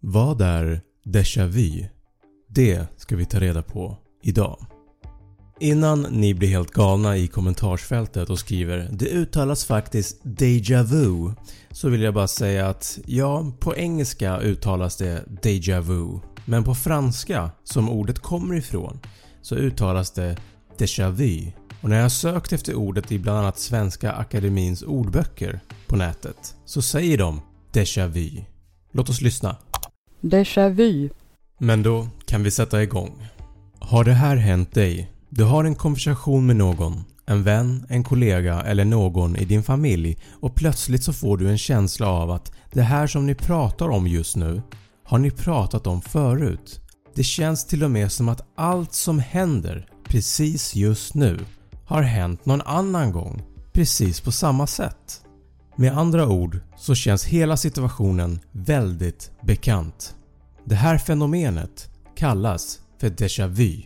Vad är déjà vu? Det ska vi ta reda på idag. Innan ni blir helt galna i kommentarsfältet och skriver “Det uttalas faktiskt déjà vu” så vill jag bara säga att ja, på engelska uttalas det déjà vu men på franska, som ordet kommer ifrån, så uttalas det déjà vu och när jag sökt efter ordet i bland annat Svenska Akademins ordböcker på nätet så säger de déjà vu. Låt oss lyssna. Déjà vu. Men då kan vi sätta igång. Har det här hänt dig? Du har en konversation med någon, en vän, en kollega eller någon i din familj och plötsligt så får du en känsla av att det här som ni pratar om just nu har ni pratat om förut. Det känns till och med som att allt som händer precis just nu har hänt någon annan gång precis på samma sätt. Med andra ord så känns hela situationen väldigt bekant. Det här fenomenet kallas för déjà vu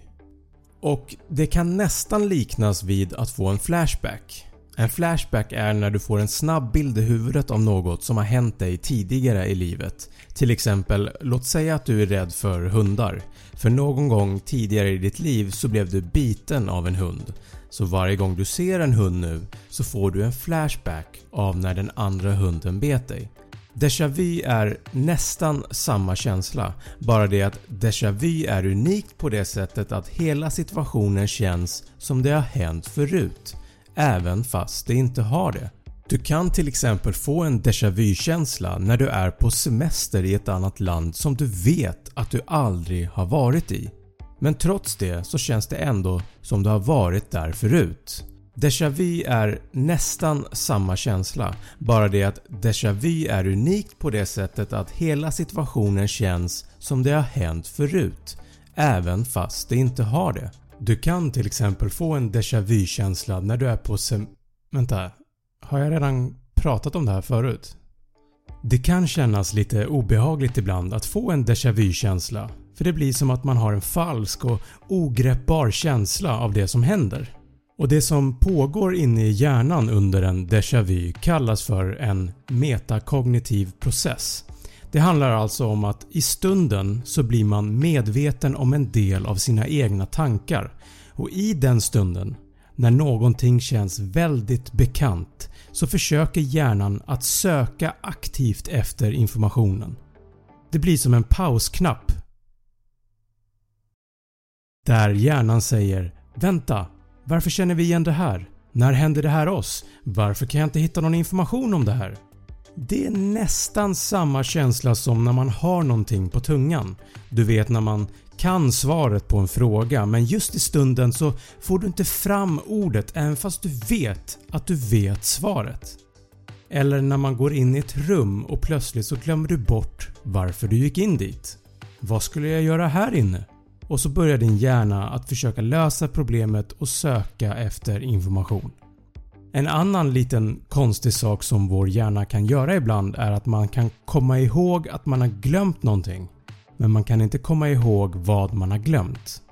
och det kan nästan liknas vid att få en flashback. En flashback är när du får en snabb bild i huvudet av något som har hänt dig tidigare i livet. Till exempel, låt säga att du är rädd för hundar. För någon gång tidigare i ditt liv så blev du biten av en hund. Så varje gång du ser en hund nu så får du en flashback av när den andra hunden bet dig. Déjà vu är nästan samma känsla, bara det att déjà vu är unikt på det sättet att hela situationen känns som det har hänt förut, även fast det inte har det. Du kan till exempel få en déjà vu känsla när du är på semester i ett annat land som du vet att du aldrig har varit i. Men trots det så känns det ändå som du har varit där förut. Déjà vu är nästan samma känsla, bara det att déjà vu är unikt på det sättet att hela situationen känns som det har hänt förut, även fast det inte har det. Du kan till exempel få en déjà vu känsla när du är på sem... Vänta, har jag redan pratat om det här förut? Det kan kännas lite obehagligt ibland att få en déjà vu känsla för det blir som att man har en falsk och ogreppbar känsla av det som händer. Och Det som pågår inne i hjärnan under en déjà vu kallas för en metakognitiv process. Det handlar alltså om att i stunden så blir man medveten om en del av sina egna tankar och i den stunden, när någonting känns väldigt bekant, så försöker hjärnan att söka aktivt efter informationen. Det blir som en pausknapp där hjärnan säger “Vänta, varför känner vi igen det här? När hände det här oss? Varför kan jag inte hitta någon information om det här?” Det är nästan samma känsla som när man har någonting på tungan. Du vet när man kan svaret på en fråga men just i stunden så får du inte fram ordet även fast du vet att du vet svaret. Eller när man går in i ett rum och plötsligt så glömmer du bort varför du gick in dit. Vad skulle jag göra här inne? Och så börjar din hjärna att försöka lösa problemet och söka efter information. En annan liten konstig sak som vår hjärna kan göra ibland är att man kan komma ihåg att man har glömt någonting men man kan inte komma ihåg vad man har glömt.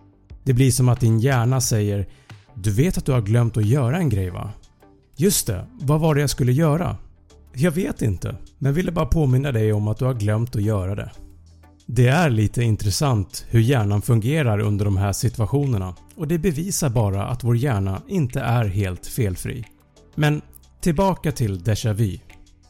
Det blir som att din hjärna säger “Du vet att du har glömt att göra en grej va?” “Just det, vad var det jag skulle göra?” “Jag vet inte, men ville bara påminna dig om att du har glömt att göra det.” Det är lite intressant hur hjärnan fungerar under de här situationerna och det bevisar bara att vår hjärna inte är helt felfri. Men tillbaka till déjà vu.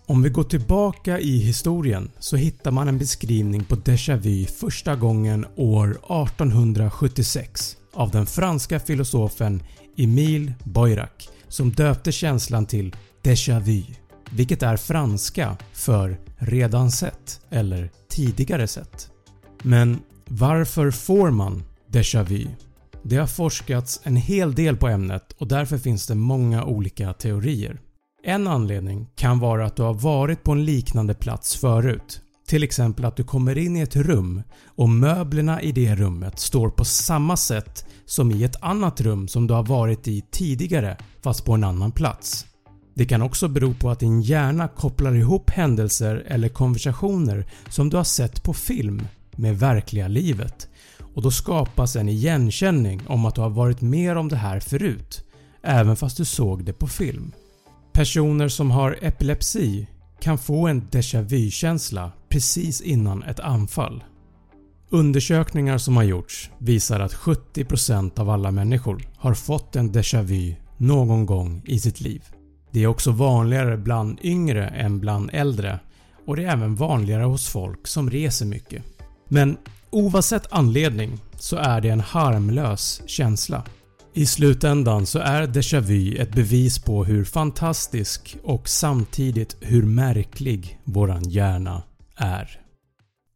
Om vi går tillbaka i historien så hittar man en beskrivning på déjà vu första gången år 1876 av den franska filosofen Emile Boirac som döpte känslan till déjà vu vilket är franska för “redan sett” eller “tidigare sett”. Men varför får man déjà vu? Det har forskats en hel del på ämnet och därför finns det många olika teorier. En anledning kan vara att du har varit på en liknande plats förut. Till exempel att du kommer in i ett rum och möblerna i det rummet står på samma sätt som i ett annat rum som du har varit i tidigare fast på en annan plats. Det kan också bero på att din hjärna kopplar ihop händelser eller konversationer som du har sett på film med verkliga livet och då skapas en igenkänning om att du har varit med om det här förut även fast du såg det på film. Personer som har epilepsi kan få en déjà vu-känsla precis innan ett anfall. Undersökningar som har gjorts visar att 70% av alla människor har fått en déjà vu någon gång i sitt liv. Det är också vanligare bland yngre än bland äldre och det är även vanligare hos folk som reser mycket. Men oavsett anledning så är det en harmlös känsla. I slutändan så är déjà vu ett bevis på hur fantastisk och samtidigt hur märklig våran hjärna är.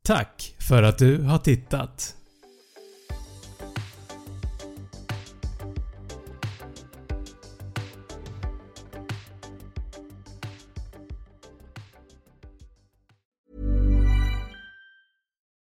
Tack för att du har tittat!